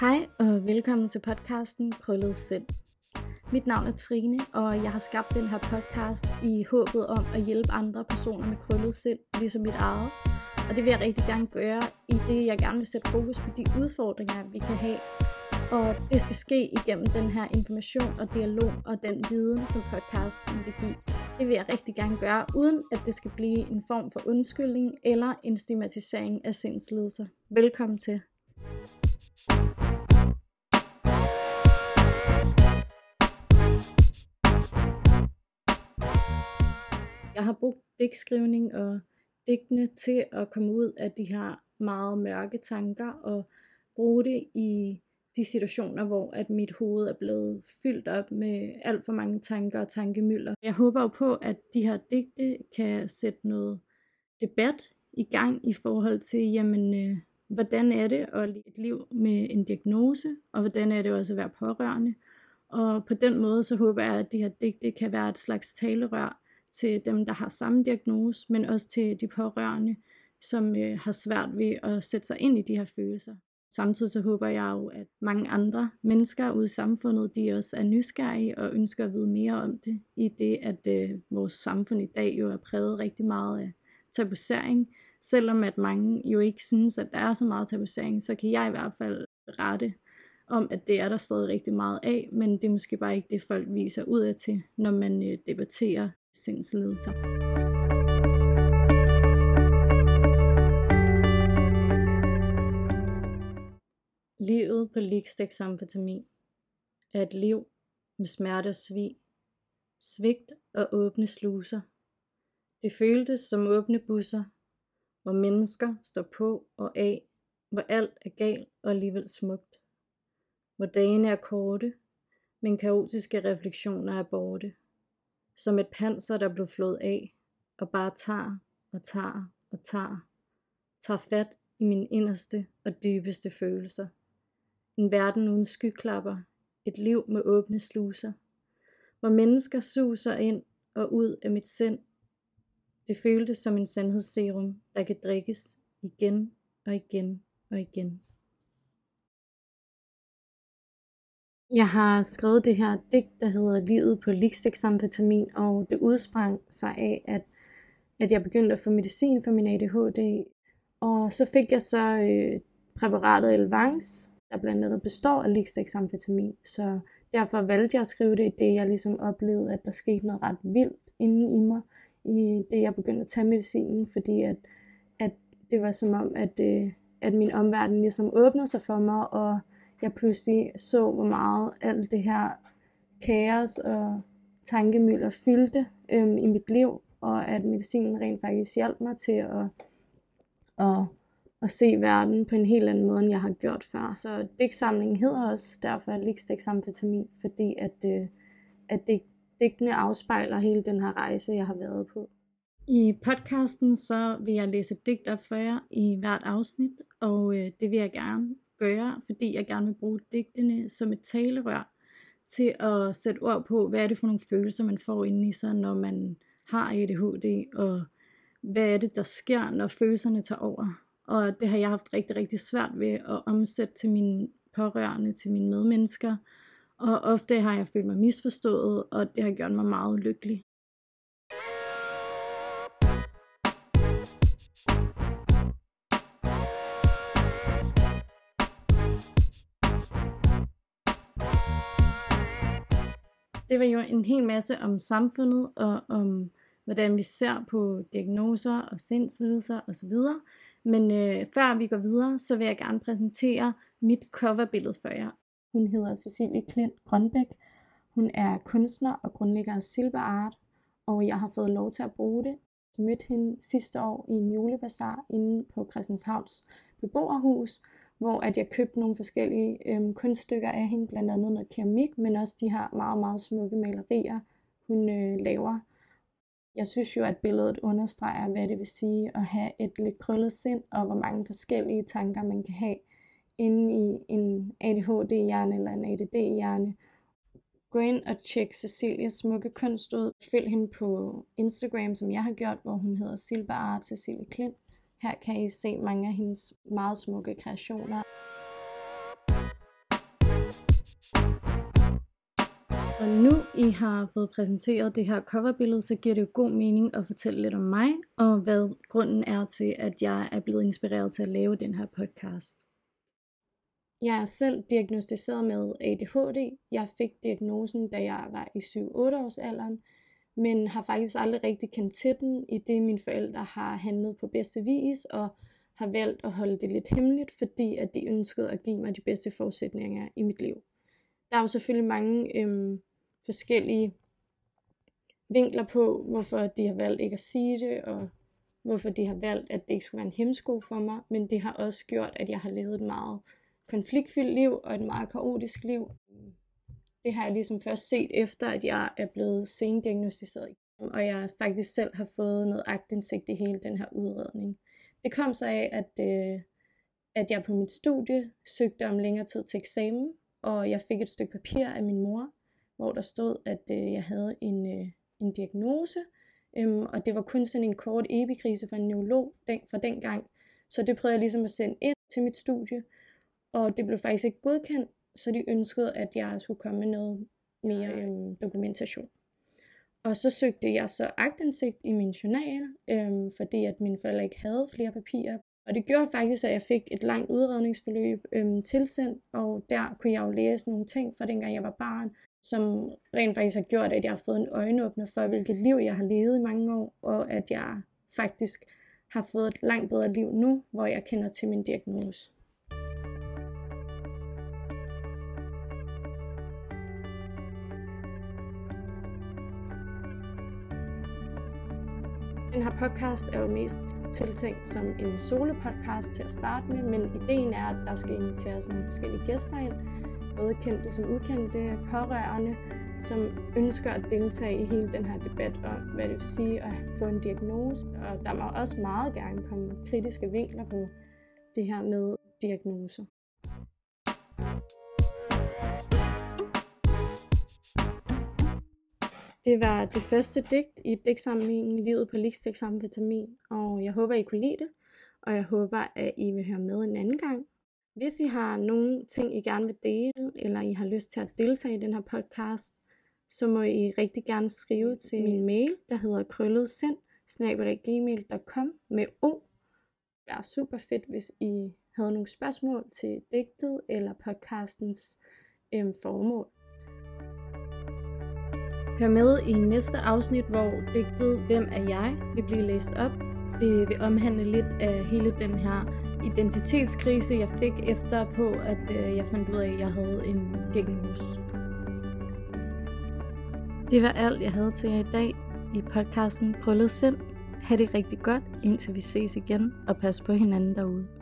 Hej og velkommen til podcasten Krøllet Sind. Mit navn er Trine, og jeg har skabt den her podcast i håbet om at hjælpe andre personer med krøllet sind, ligesom mit eget. Og det vil jeg rigtig gerne gøre, i det jeg gerne vil sætte fokus på de udfordringer, vi kan have. Og det skal ske igennem den her information og dialog og den viden, som podcasten vil give. Det vil jeg rigtig gerne gøre, uden at det skal blive en form for undskyldning eller en stigmatisering af sindslidelser. Velkommen til. Har brugt digtskrivning og digtene til at komme ud af de her meget mørke tanker og bruge det i de situationer, hvor at mit hoved er blevet fyldt op med alt for mange tanker og tankemøller. Jeg håber jo på, at de her digte kan sætte noget debat i gang i forhold til, jamen, øh, hvordan er det at leve et liv med en diagnose, og hvordan er det også at være pårørende. Og på den måde, så håber jeg, at de her digte kan være et slags talerør til dem, der har samme diagnose, men også til de pårørende, som øh, har svært ved at sætte sig ind i de her følelser. Samtidig så håber jeg jo, at mange andre mennesker ude i samfundet, de også er nysgerrige og ønsker at vide mere om det, i det at øh, vores samfund i dag jo er præget rigtig meget af tabusering. Selvom at mange jo ikke synes, at der er så meget tabusering, så kan jeg i hvert fald rette om, at det er der stadig rigtig meget af, men det er måske bare ikke det, folk viser ud af til, når man øh, debatterer sindslidelser. Livet på likstæksamfetamin er et liv med smerte og svig, svigt og åbne sluser. Det føltes som åbne busser, hvor mennesker står på og af, hvor alt er galt og alligevel smukt. Hvor dagene er korte, men kaotiske refleksioner er borte som et panser, der blev flået af, og bare tager og tager og tager, tager fat i mine inderste og dybeste følelser. En verden uden skyklapper, et liv med åbne sluser, hvor mennesker suser ind og ud af mit sind. Det føltes som en sandhedsserum, der kan drikkes igen og igen og igen. Jeg har skrevet det her digt, der hedder Livet på likstæksamfetamin, og det udsprang sig af, at, at jeg begyndte at få medicin for min ADHD. Og så fik jeg så øh, præparatet Elvans, der blandt andet består af likstæksamfetamin. Så derfor valgte jeg at skrive det i det, jeg ligesom oplevede, at der skete noget ret vildt inden i mig, i det jeg begyndte at tage medicinen, fordi at, at det var som om, at, øh, at min omverden ligesom åbnede sig for mig, og jeg pludselig så, hvor meget alt det her kaos og tankemøller fyldte øhm, i mit liv, og at medicinen rent faktisk hjalp mig til at, at, at se verden på en helt anden måde, end jeg har gjort før. Så digtsamlingen hedder også derfor Ligstæksamfetamin, fordi at, øh, at det, digtene afspejler hele den her rejse, jeg har været på. I podcasten så vil jeg læse et digt op for jer i hvert afsnit, og øh, det vil jeg gerne gøre, fordi jeg gerne vil bruge digtene som et talerør til at sætte ord på, hvad er det for nogle følelser, man får inde i sig, når man har ADHD, og hvad er det, der sker, når følelserne tager over. Og det har jeg haft rigtig, rigtig svært ved at omsætte til mine pårørende, til mine medmennesker. Og ofte har jeg følt mig misforstået, og det har gjort mig meget ulykkelig. Det var jo en hel masse om samfundet og om hvordan vi ser på diagnoser og sindslidelser osv. Men øh, før vi går videre, så vil jeg gerne præsentere mit coverbillede for jer. Hun hedder Cecilie Klint Grønbæk. Hun er kunstner og grundlægger af Silver Art, og jeg har fået lov til at bruge det. Jeg mødte hende sidste år i en julebazar inde på Christianshavns beboerhus, hvor at jeg købte nogle forskellige øhm, kunststykker af hende, blandt andet noget keramik, men også de her meget, meget smukke malerier, hun øh, laver. Jeg synes jo, at billedet understreger, hvad det vil sige at have et lidt krøllet sind, og hvor mange forskellige tanker man kan have inde i en ADHD-hjerne eller en ADD-hjerne. Gå ind og tjek Cecilias smukke kunst ud. Følg hende på Instagram, som jeg har gjort, hvor hun hedder Silva Art Cecilie Klint. Her kan I se mange af hendes meget smukke kreationer. Og nu I har fået præsenteret det her coverbillede, så giver det jo god mening at fortælle lidt om mig, og hvad grunden er til, at jeg er blevet inspireret til at lave den her podcast. Jeg er selv diagnostiseret med ADHD. Jeg fik diagnosen, da jeg var i 7-8 års alderen, men har faktisk aldrig rigtig kendt til den, i det mine forældre har handlet på bedste vis, og har valgt at holde det lidt hemmeligt, fordi at de ønskede at give mig de bedste forudsætninger i mit liv. Der er jo selvfølgelig mange øhm, forskellige vinkler på, hvorfor de har valgt ikke at sige det, og hvorfor de har valgt, at det ikke skulle være en hemsko for mig, men det har også gjort, at jeg har levet et meget konfliktfyldt liv og et meget kaotisk liv. Det har jeg ligesom først set efter, at jeg er blevet sendiagnostiseret, og jeg faktisk selv har fået noget agtindsigt i hele den her udredning. Det kom så af, at, øh, at jeg på mit studie søgte om længere tid til eksamen, og jeg fik et stykke papir af min mor, hvor der stod, at øh, jeg havde en, øh, en diagnose, øhm, og det var kun sådan en kort epikrise fra en neurolog den, fra dengang. Så det prøvede jeg ligesom at sende ind til mit studie, og det blev faktisk ikke godkendt, så de ønskede, at jeg skulle komme med noget mere øhm, dokumentation. Og så søgte jeg så agtindsigt i min journal, øhm, fordi at mine forældre ikke havde flere papirer. Og det gjorde faktisk, at jeg fik et langt udredningsforløb øhm, tilsendt, og der kunne jeg jo læse nogle ting fra dengang jeg var barn, som rent faktisk har gjort, at jeg har fået en øjenåbner for, hvilket liv jeg har levet i mange år, og at jeg faktisk har fået et langt bedre liv nu, hvor jeg kender til min diagnose. Den her podcast er jo mest tiltænkt som en solo-podcast til at starte med, men ideen er, at der skal inviteres nogle forskellige gæster ind, både kendte som ukendte, pårørende, som ønsker at deltage i hele den her debat om, hvad det vil sige at få en diagnose. Og der må også meget gerne komme kritiske vinkler på det her med diagnoser. Det var det første digt i digtsamlingen Livet på Likstexamfetamin, og jeg håber, I kunne lide det, og jeg håber, at I vil høre med en anden gang. Hvis I har nogle ting, I gerne vil dele, eller I har lyst til at deltage i den her podcast, så må I rigtig gerne skrive til min mail, der hedder krølledind med o. Det er super fedt, hvis I havde nogle spørgsmål til digtet eller podcastens øhm, formål. Hør med i næste afsnit, hvor digtet Hvem er jeg vil blive læst op. Det vil omhandle lidt af hele den her identitetskrise, jeg fik efter på, at øh, jeg fandt ud af, at jeg havde en diagnose. Det var alt, jeg havde til jer i dag i podcasten Krøllet Sind. Ha' det rigtig godt, indtil vi ses igen, og pas på hinanden derude.